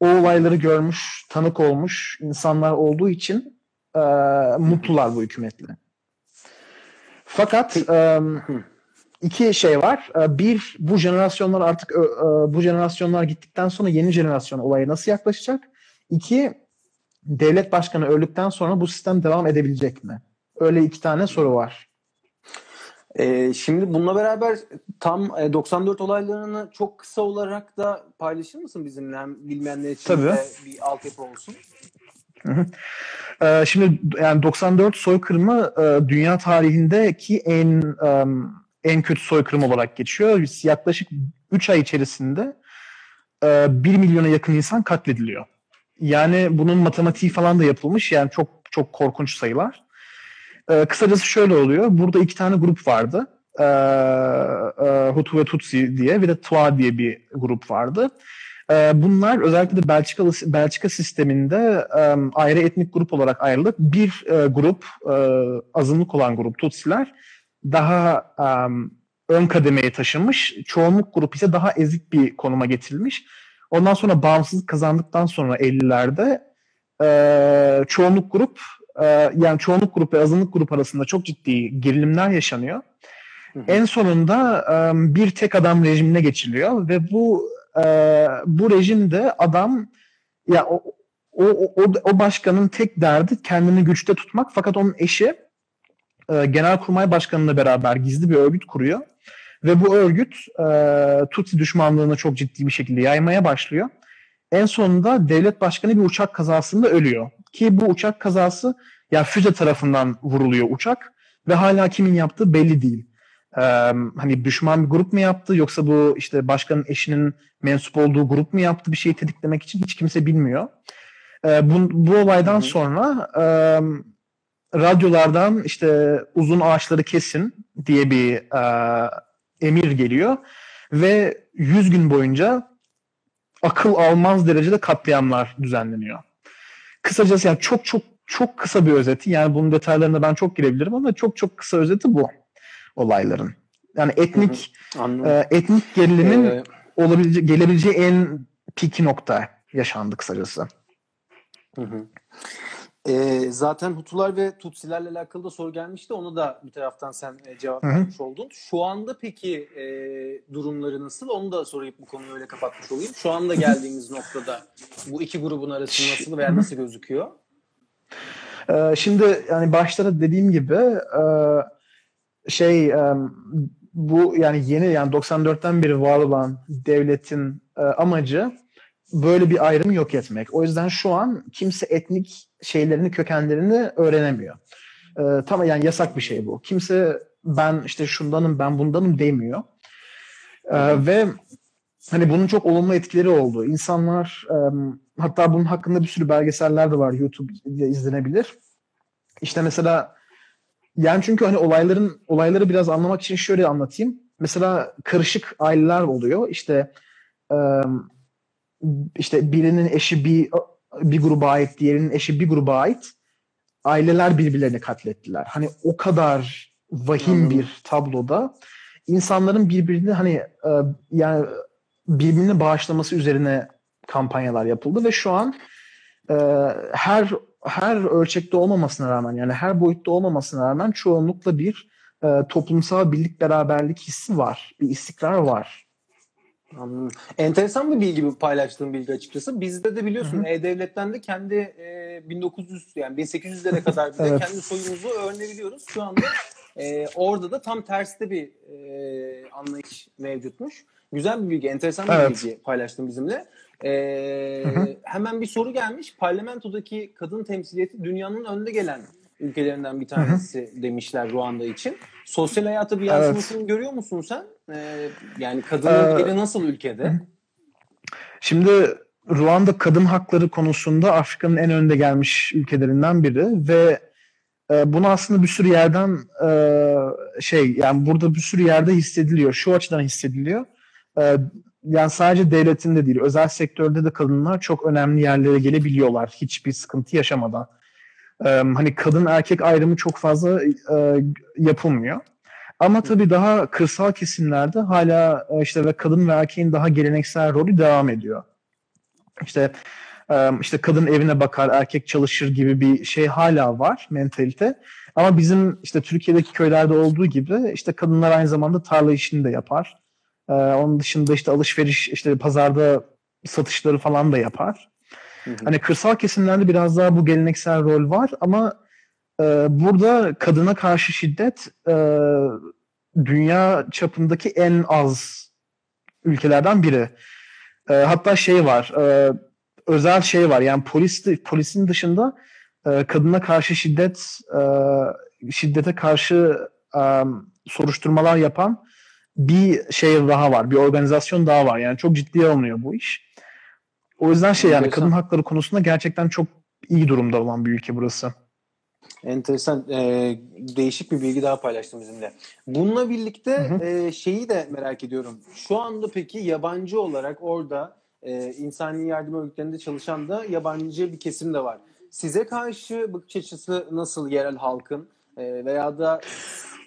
O olayları görmüş, tanık olmuş insanlar olduğu için e, mutlular bu hükümetle. Fakat e, iki şey var. E, bir, bu jenerasyonlar artık e, e, bu jenerasyonlar gittikten sonra yeni jenerasyon olaya nasıl yaklaşacak? İki, devlet başkanı öldükten sonra bu sistem devam edebilecek mi? Öyle iki tane soru var. Ee, şimdi bununla beraber tam e, 94 olaylarını çok kısa olarak da paylaşır mısın bizimle? Hem bilmeyenler için Tabii. de bir altyapı olsun. Ee, şimdi yani 94 soykırımı e, dünya tarihindeki en e, en kötü soykırım olarak geçiyor. Yaklaşık 3 ay içerisinde e, 1 milyona yakın insan katlediliyor. Yani bunun matematiği falan da yapılmış. Yani çok çok korkunç sayılar. E, kısacası şöyle oluyor. Burada iki tane grup vardı. E, e, Hutu ve Tutsi diye ve de Twa diye bir grup vardı. E, bunlar özellikle de Belçikalı, Belçika sisteminde e, ayrı etnik grup olarak ayrılıp bir e, grup, e, azınlık olan grup Tutsiler daha e, ön kademeye taşınmış. Çoğunluk grup ise daha ezik bir konuma getirilmiş. Ondan sonra bağımsızlık kazandıktan sonra 50'lerde e, çoğunluk grup e, yani çoğunluk grup ve azınlık grup arasında çok ciddi gerilimler yaşanıyor. En sonunda e, bir tek adam rejimine geçiliyor ve bu e, bu rejimde adam ya o, o, o, o başkanın tek derdi kendini güçte tutmak fakat onun eşi e, Genelkurmay Başkanı'yla beraber gizli bir örgüt kuruyor. Ve bu örgüt e, Tutsi düşmanlığını çok ciddi bir şekilde yaymaya başlıyor. En sonunda devlet başkanı bir uçak kazasında ölüyor. Ki bu uçak kazası ya füze tarafından vuruluyor uçak ve hala kimin yaptığı belli değil. Ee, hani düşman bir grup mu yaptı yoksa bu işte başkanın eşinin mensup olduğu grup mu yaptı bir şeyi tetiklemek için hiç kimse bilmiyor. Ee, bu, bu olaydan Hı hı. sonra e, radyolardan işte uzun ağaçları kesin diye bir e, emir geliyor ve 100 gün boyunca akıl almaz derecede katliamlar düzenleniyor. Kısacası yani çok çok çok kısa bir özeti yani bunun detaylarına ben çok girebilirim ama çok çok kısa özeti bu olayların. Yani etnik Anladım. e, etnik gerilimin Ee, olabilece gelebileceği en pik nokta yaşandı kısacası. Hı hı. Ee, zaten Hutular ve Tutsilerle alakalı da soru gelmişti. Onu da bir taraftan sen e, cevap Hı hı. vermiş oldun. Şu anda peki e, durumları nasıl? Onu da sorayım bu konuyu öyle kapatmış olayım. Şu anda geldiğimiz noktada bu iki grubun arası nasıl veya nasıl gözüküyor? Ee, şimdi yani başta da dediğim gibi e, şey bu yani yeni yani 94'ten beri var olan devletin e, amacı böyle bir ayrım yok etmek. O yüzden şu an kimse etnik şeylerini, kökenlerini öğrenemiyor. E, tamam yani yasak bir şey bu. Kimse ben işte şundanım, ben bundanım demiyor. E, ve hani bunun çok olumlu etkileri oldu. İnsanlar hatta bunun hakkında bir sürü belgeseller de var YouTube'da izlenebilir. İşte mesela yani çünkü hani olayların olayları biraz anlamak için şöyle anlatayım. Mesela karışık aileler oluyor. İşte işte birinin eşi bir bir gruba ait, diğerinin eşi bir gruba ait. Aileler birbirlerini katlettiler. Hani o kadar vahim Anladım. bir tabloda insanların birbirini hani yani birbirini bağışlaması üzerine kampanyalar yapıldı ve şu an her her ölçekte olmamasına rağmen yani her boyutta olmamasına rağmen çoğunlukla bir e, toplumsal birlik beraberlik hissi var. Bir istikrar var. Anladım. Enteresan bir bilgi paylaştığım bilgi açıkçası. Bizde de biliyorsun Hı hı. E-Devlet'ten de kendi e, 1900 yani 1800'lere kadar bile Evet. kendi soyumuzu öğrenebiliyoruz. Şu anda e, orada da tam terste bir e, anlayış mevcutmuş. Güzel bir bilgi, enteresan bir Evet. bilgi paylaştın bizimle. E, Hı hı. hemen bir soru gelmiş. Parlamentodaki kadın temsiliyeti dünyanın önde gelen ülkelerinden bir tanesi demişler Ruanda için. Sosyal hayata bir yansımasını görüyor musun sen? E, yani kadının Ee, yeri nasıl ülkede? Şimdi Ruanda kadın hakları konusunda Afrika'nın en önde gelmiş ülkelerinden biri ve e, bunu aslında bir sürü yerden e, şey yani burada bir sürü yerde hissediliyor. Şu açıdan hissediliyor. E, yani sadece devletin de değil, özel sektörde de kadınlar çok önemli yerlere gelebiliyorlar hiçbir sıkıntı yaşamadan. E, hani kadın erkek ayrımı çok fazla e, yapılmıyor. Ama tabii daha kırsal kesimlerde hala işte ve kadın ve erkeğin daha geleneksel rolü devam ediyor. İşte işte kadın evine bakar, erkek çalışır gibi bir şey hala var mentalite. Ama bizim işte Türkiye'deki köylerde olduğu gibi işte kadınlar aynı zamanda tarla işini de yapar. E, onun dışında işte alışveriş, işte pazarda satışları falan da yapar. Hı hı. Hani kırsal kesimlerde biraz daha bu geleneksel rol var ama e, burada kadına karşı şiddet e, dünya çapındaki en az ülkelerden biri. E, hatta şey var, e, özel şey var. Yani polis polisin dışında e, kadına karşı şiddet, e, şiddete karşı e, soruşturmalar yapan bir şey daha var, bir organizasyon daha var. Yani çok ciddiye alınıyor bu iş. O yüzden şey yani kadın hakları konusunda gerçekten çok iyi durumda olan bir ülke burası. Enteresan, e, değişik bir bilgi daha paylaştın bizimle. Bununla birlikte Hı hı. e, şeyi de merak ediyorum. Şu anda peki yabancı olarak orada e, insani yardım örgütlerinde çalışan da yabancı bir kesim de var. Size karşı bakış açısı nasıl yerel halkın E, veya da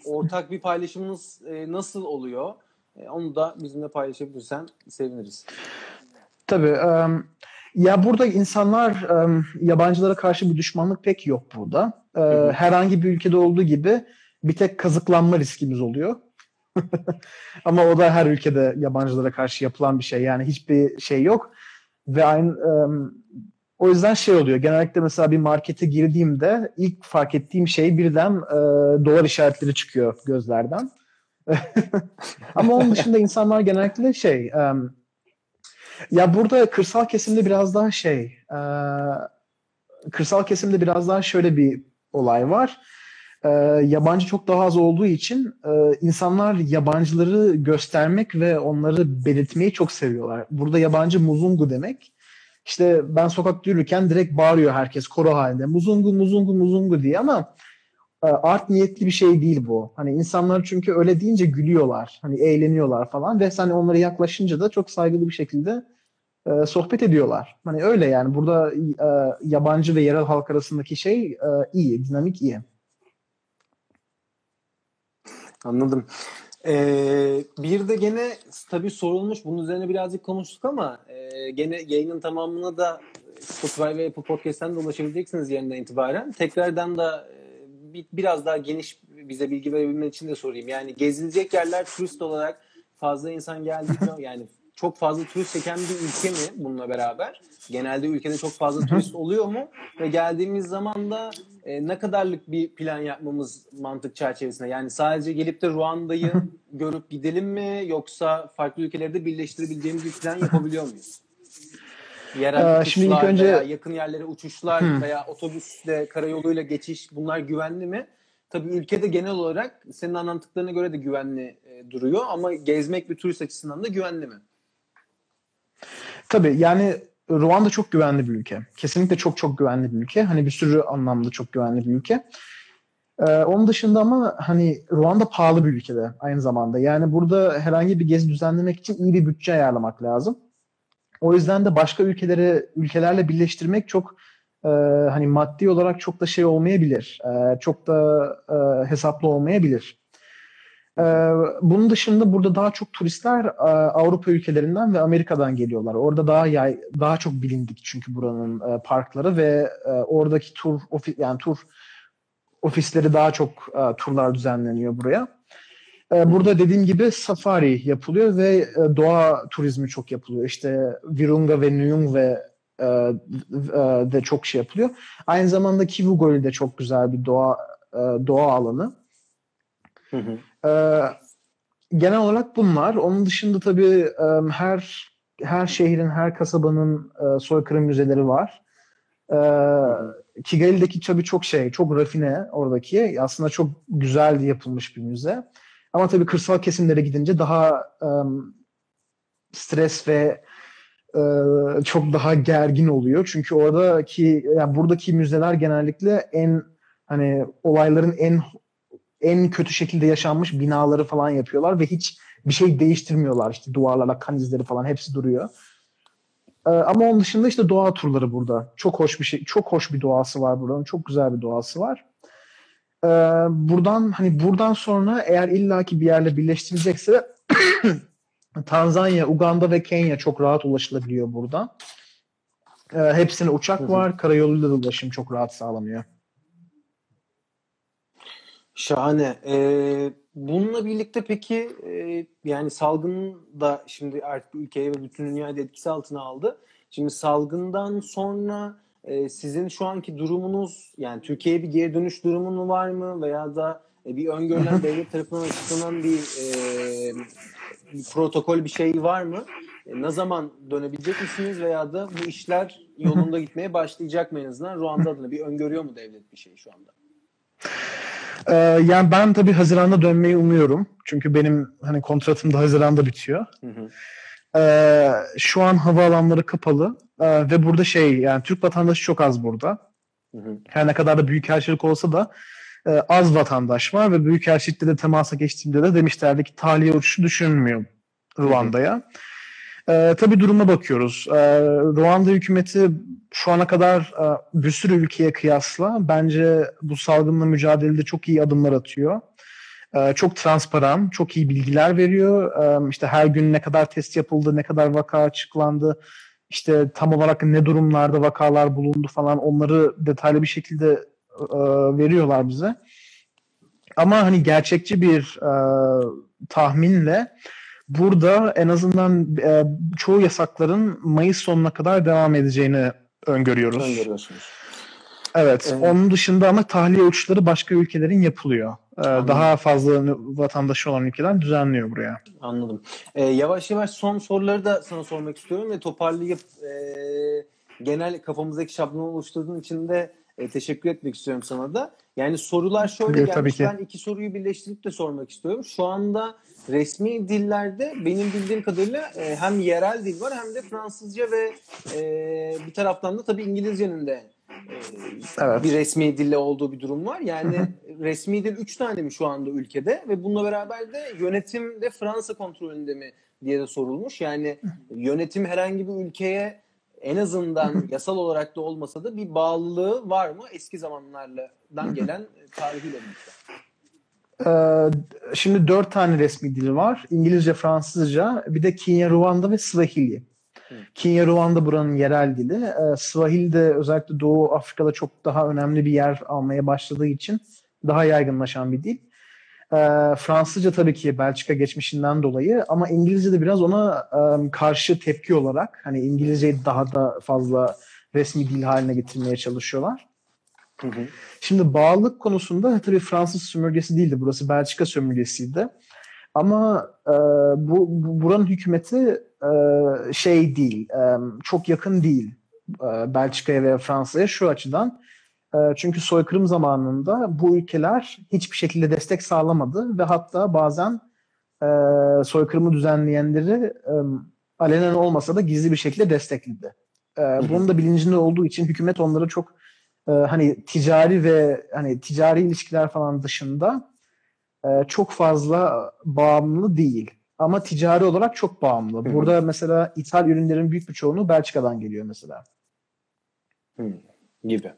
ortak bir paylaşımınız e, nasıl oluyor? E, onu da bizimle paylaşabilirsen seviniriz. Tabii. em, ya burada insanlar em, yabancılara karşı bir düşmanlık pek yok burada. E, herhangi bir ülkede olduğu gibi bir tek kazıklanma riskimiz oluyor. Ama o da her ülkede yabancılara karşı yapılan bir şey. Yani hiçbir şey yok. Ve aynı em, o yüzden şey oluyor. Genellikle mesela bir markete girdiğimde ilk fark ettiğim şey birden e, dolar işaretleri çıkıyor gözlerden. Ama onun dışında insanlar genellikle şey em, ya burada kırsal kesimde biraz daha şey e, kırsal kesimde biraz daha şöyle bir olay var. E, yabancı çok daha az olduğu için e, insanlar yabancıları göstermek ve onları belirtmeyi çok seviyorlar. Burada yabancı muzungu demek. İşte ben sokakta yürürken direkt bağırıyor herkes koro halinde. Muzungu, muzungu, muzungu diye ama e, art niyetli bir şey değil bu. Hani insanlar çünkü öyle deyince gülüyorlar. Hani eğleniyorlar falan ve sen onlara yaklaşınca da çok saygılı bir şekilde e, sohbet ediyorlar. Hani öyle yani burada e, yabancı ve yerel halk arasındaki şey e, iyi, dinamik iyi. Anladım. Ee, bir de gene tabii sorulmuş. Bunun üzerine birazcık konuştuk ama e, gene yayının tamamına da Spotify ve Apple Podcast'ten de ulaşabileceksiniz yerinden itibaren. Tekrardan da e, bir, biraz daha geniş bize bilgi verebilmen için de sorayım. Yani gezilecek yerler turist olarak fazla insan geldiği yani çok fazla turist çeken bir ülke mi bununla beraber? Genelde ülkede çok fazla turist oluyor mu? Ve geldiğimiz zaman da e, ne kadarlık bir plan yapmamız mantık çerçevesinde? Yani sadece gelip de Ruanda'yı görüp gidelim mi? Yoksa farklı ülkeleri de birleştirebileceğimiz bir plan yapabiliyor muyuz? Yerel Ee, şimdi ilk önce- veya yakın yerlere uçuşlar Hmm. veya otobüsle karayoluyla geçiş bunlar güvenli mi? Tabii ülkede genel olarak senin anlattıklarına göre de güvenli e, duruyor ama gezmek bir turist açısından da güvenli mi? Tabii yani Ruanda çok güvenli bir ülke. Kesinlikle çok çok güvenli bir ülke. Hani bir sürü anlamda çok güvenli bir ülke. Ee, onun dışında ama hani Ruanda pahalı bir ülkede aynı zamanda. Yani burada herhangi bir gezi düzenlemek için iyi bir bütçe ayarlamak lazım. O yüzden de başka ülkeleri ülkelerle birleştirmek çok e, hani maddi olarak çok da şey olmayabilir. E, çok da e, hesaplı olmayabilir. E, bunun dışında burada daha çok turistler e, Avrupa ülkelerinden ve Amerika'dan geliyorlar. Orada daha yay, daha çok bilindik çünkü buranın e, parkları ve e, oradaki tur ofi, yani tur ofisleri daha çok turlar düzenleniyor buraya. Burada dediğim gibi safari yapılıyor ve doğa turizmi çok yapılıyor. İşte Virunga ve Nuyung e, e, de çok şey yapılıyor. Aynı zamanda Kivu Gölü de çok güzel bir doğa doğa alanı. Hı hı. Ee, genel olarak bunlar. Onun dışında tabii her her şehrin, her kasabanın e, soykırım müzeleri var. Ee, Kigali'deki tabii çok şey, çok rafine oradaki. Aslında çok güzel yapılmış bir müze. Ama tabii kırsal kesimlere gidince daha stres ve e, çok daha gergin oluyor. Çünkü oradaki, yani buradaki müzeler genellikle en hani olayların en en kötü şekilde yaşanmış binaları falan yapıyorlar ve hiç bir şey değiştirmiyorlar. İşte duvarlarla kan izleri falan hepsi duruyor. Ee, ama onun dışında işte doğa turları burada. Çok hoş bir şey, çok hoş bir doğası var buranın. Çok güzel bir doğası var. Ee, buradan hani buradan sonra eğer illaki bir yerle birleştirilecekse Tanzanya, Uganda ve Kenya çok rahat ulaşılabiliyor buradan. Ee, hepsine uçak var. Karayoluyla da ulaşım çok rahat sağlanıyor. Şahane. Ee, bununla birlikte peki e, yani salgın da şimdi artık ülkeye ve bütün dünyayı da etkisi altına aldı. Şimdi salgından sonra e, sizin şu anki durumunuz yani Türkiye'ye bir geri dönüş durumu mu var mı veya da e, bir öngörülen devlet tarafından açıklanan bir, e, bir protokol bir şey var mı? E, ne zaman dönebilecek misiniz veya da bu işler yolunda gitmeye başlayacak mı en azından Ruanda adına bir öngörüyor mu devlet bir şey şu anda? Ee, yani ben tabii Haziran'da dönmeyi umuyorum. Çünkü benim hani kontratım da Haziran'da bitiyor. Hı hı. Ee, şu an havaalanları kapalı Ee, ve burada şey yani Türk vatandaşı çok az burada. Hı hı. Her ne kadar da büyükelçilik olsa da e, az vatandaş var ve büyükelçilikle de temasa geçtiğimde de demişlerdi ki tahliye uçuşu düşünülmüyor Ruanda'ya. Ee, tabii duruma bakıyoruz. Ee, Ruanda hükümeti şu ana kadar e, bir sürü ülkeye kıyasla bence bu salgınla mücadelede çok iyi adımlar atıyor. Ee, çok transparan, çok iyi bilgiler veriyor. Ee, işte her gün ne kadar test yapıldı, ne kadar vaka açıklandı, işte tam olarak ne durumlarda vakalar bulundu falan onları detaylı bir şekilde e, veriyorlar bize. Ama hani gerçekçi bir e, tahminle burada en azından e, çoğu yasakların Mayıs sonuna kadar devam edeceğini öngörüyoruz. Öngörüyorsunuz. Evet. Evet. Onun dışında ama tahliye uçuşları başka ülkelerin yapılıyor. Ee, Anladım. daha fazla vatandaşı olan ülkeler düzenliyor buraya. Anladım. Ee, yavaş yavaş son soruları da sana sormak istiyorum ve toparlayıp e, genel kafamızdaki şablonu oluşturduğun için de e, teşekkür etmek istiyorum sana da. Yani sorular şöyle Tabii, gelmiş. Ben iki soruyu birleştirip de sormak istiyorum. Şu anda resmi dillerde benim bildiğim kadarıyla e, hem yerel dil var hem de Fransızca ve e, bir taraftan da tabii İngilizcenin de e, Evet. bir resmi dille olduğu bir durum var. Yani resmi dil 3 tane mi şu anda ülkede ve bununla beraber de yönetim de Fransa kontrolünde mi diye de sorulmuş. Yani yönetim herhangi bir ülkeye en azından yasal olarak da olmasa da bir bağlılığı var mı eski zamanlardan gelen tarihiyle birlikte? Ee, şimdi dört tane resmi dili var. İngilizce, Fransızca, bir de Kenya, Ruanda ve Swahili. Kenya, Ruanda buranın yerel dili. Ee, Swahili de özellikle Doğu Afrika'da çok daha önemli bir yer almaya başladığı için daha yaygınlaşan bir dil. Ee, Fransızca tabii ki Belçika geçmişinden dolayı ama İngilizce de biraz ona e, karşı tepki olarak hani İngilizceyi daha da fazla resmi dil haline getirmeye çalışıyorlar. Hı hı. Şimdi bağlılık konusunda tabii Fransız sömürgesi değildi. Burası Belçika sömürgesiydi. Ama e, bu, bu buranın hükümeti e, şey değil, e, çok yakın değil e, Belçika'ya veya Fransa'ya şu açıdan. E, çünkü soykırım zamanında bu ülkeler hiçbir şekilde destek sağlamadı ve hatta bazen e, soykırımı düzenleyenleri e, alenen olmasa da gizli bir şekilde destekledi. E, bunun da bilincinde olduğu için hükümet onları çok e, hani ticari ve hani ticari ilişkiler falan dışında çok fazla bağımlı değil. Ama ticari olarak çok bağımlı. Burada mesela ithal ürünlerin büyük bir çoğunluğu Belçika'dan geliyor mesela. Hı. Gibi.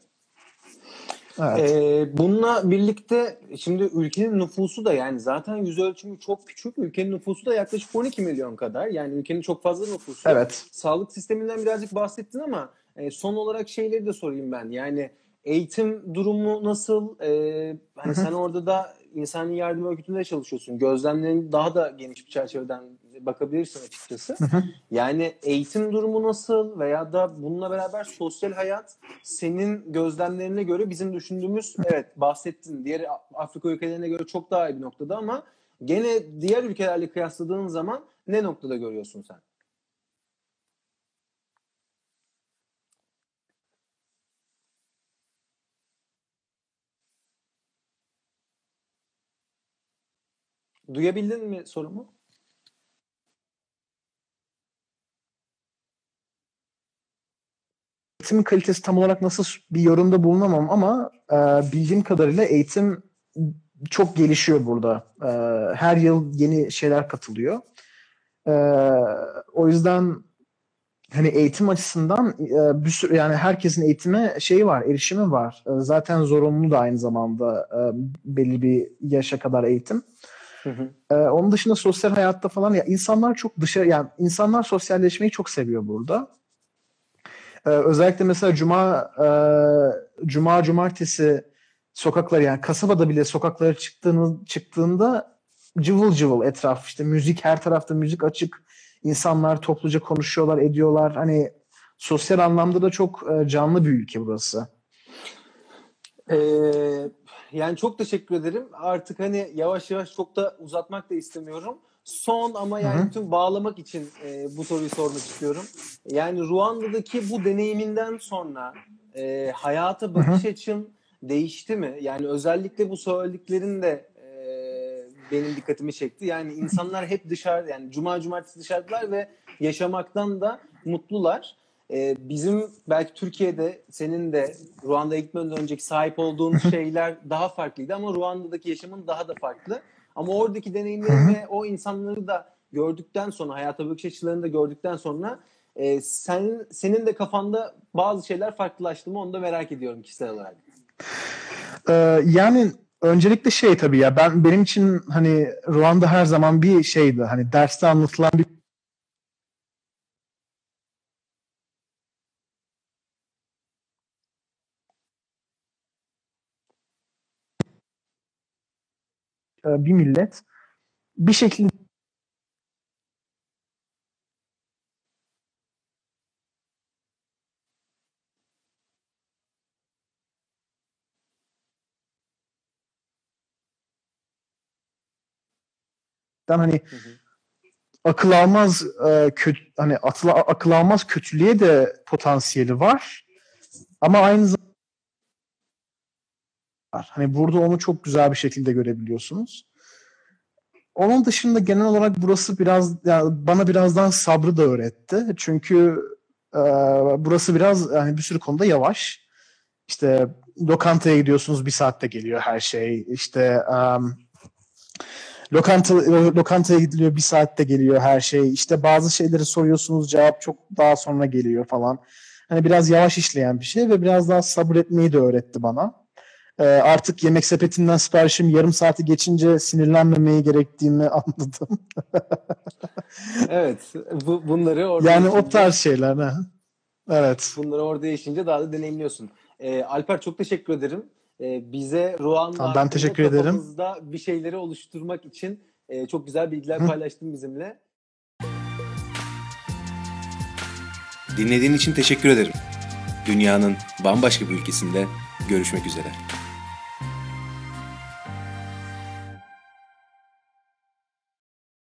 Evet. Ee, bununla birlikte şimdi ülkenin nüfusu da yani zaten yüz ölçümü çok küçük. Ülkenin nüfusu da yaklaşık 12 milyon kadar. Yani ülkenin çok fazla nüfusu. evet. Sağlık sisteminden birazcık bahsettin ama e, son olarak şeyleri de sorayım ben. Yani eğitim durumu nasıl? E, hani Hı hı. sen orada da insani yardım örgütünde çalışıyorsun. Gözlemlerin daha da geniş bir çerçeveden bakabilirsin açıkçası. Hı hı. Yani eğitim durumu nasıl veya da bununla beraber sosyal hayat senin gözlemlerine göre bizim düşündüğümüz evet bahsettin diğer Afrika ülkelerine göre çok daha iyi bir noktada ama gene diğer ülkelerle kıyasladığın zaman ne noktada görüyorsun sen? Duyabildin mi sorumu? Eğitimin kalitesi tam olarak nasıl bir yorumda bulunamam ama e, bildiğim kadarıyla eğitim çok gelişiyor burada. E, her yıl yeni şeyler katılıyor. E, o yüzden hani eğitim açısından e, bir sürü yani herkesin eğitime şeyi var, erişimi var. E, zaten zorunlu da aynı zamanda e, belli bir yaşa kadar eğitim. Hı hı. Ee, onun dışında sosyal hayatta falan ya insanlar çok dışarı yani insanlar sosyalleşmeyi çok seviyor burada. Ee, özellikle mesela cuma e, cuma cumartesi sokaklar yani kasabada bile sokaklara çıktığını çıktığında cıvıl cıvıl etraf işte müzik her tarafta müzik açık insanlar topluca konuşuyorlar ediyorlar hani sosyal anlamda da çok e, canlı bir ülke burası. Ee, yani çok teşekkür ederim. Artık hani yavaş yavaş çok da uzatmak da istemiyorum. Son ama yani Hı hı. bütün bağlamak için e, bu soruyu sormak istiyorum. Yani Ruanda'daki bu deneyiminden sonra e, hayata bakış açın değişti mi? Yani özellikle bu söylediklerin de e, benim dikkatimi çekti. Yani insanlar hep dışarı yani cuma cumartesi dışarıdalar ve yaşamaktan da mutlular. Ee, bizim belki Türkiye'de senin de Ruanda'ya gitmeden önceki sahip olduğun şeyler daha farklıydı ama Ruanda'daki yaşamın daha da farklı. Ama oradaki deneyimleri ve o insanları da gördükten sonra, hayata bakış açılarını da gördükten sonra e, senin, senin de kafanda bazı şeyler farklılaştı mı onu da merak ediyorum kişisel olarak. Ee, yani öncelikle şey tabii ya ben benim için hani Ruanda her zaman bir şeydi. Hani derste anlatılan bir bir millet bir şekilde hani Hı hı. akıl almaz e, kötü hani atıla, akıl almaz kötülüğe de potansiyeli var. Ama aynı zamanda hani burada onu çok güzel bir şekilde görebiliyorsunuz. Onun dışında genel olarak burası biraz yani bana birazdan sabrı da öğretti. Çünkü e, burası biraz yani bir sürü konuda yavaş. İşte lokantaya gidiyorsunuz bir saatte geliyor her şey. İşte um, lokanta lokantaya gidiliyor bir saatte geliyor her şey. İşte bazı şeyleri soruyorsunuz cevap çok daha sonra geliyor falan. Hani biraz yavaş işleyen bir şey ve biraz daha sabretmeyi de öğretti bana. Ee, artık yemek sepetinden siparişim yarım saati geçince sinirlenmemeyi gerektiğimi anladım. Evet. Bu, bunları orada yani o tarz şeyler. Ha. Evet. Bunları orada yaşayınca daha da deneyimliyorsun. Ee, Alper çok teşekkür ederim. Ee, bize Ruanda Ben teşekkür ederim. bir şeyleri oluşturmak için e, çok güzel bilgiler Hı. paylaştın bizimle. Dinlediğin için teşekkür ederim. Dünyanın bambaşka bir ülkesinde görüşmek üzere.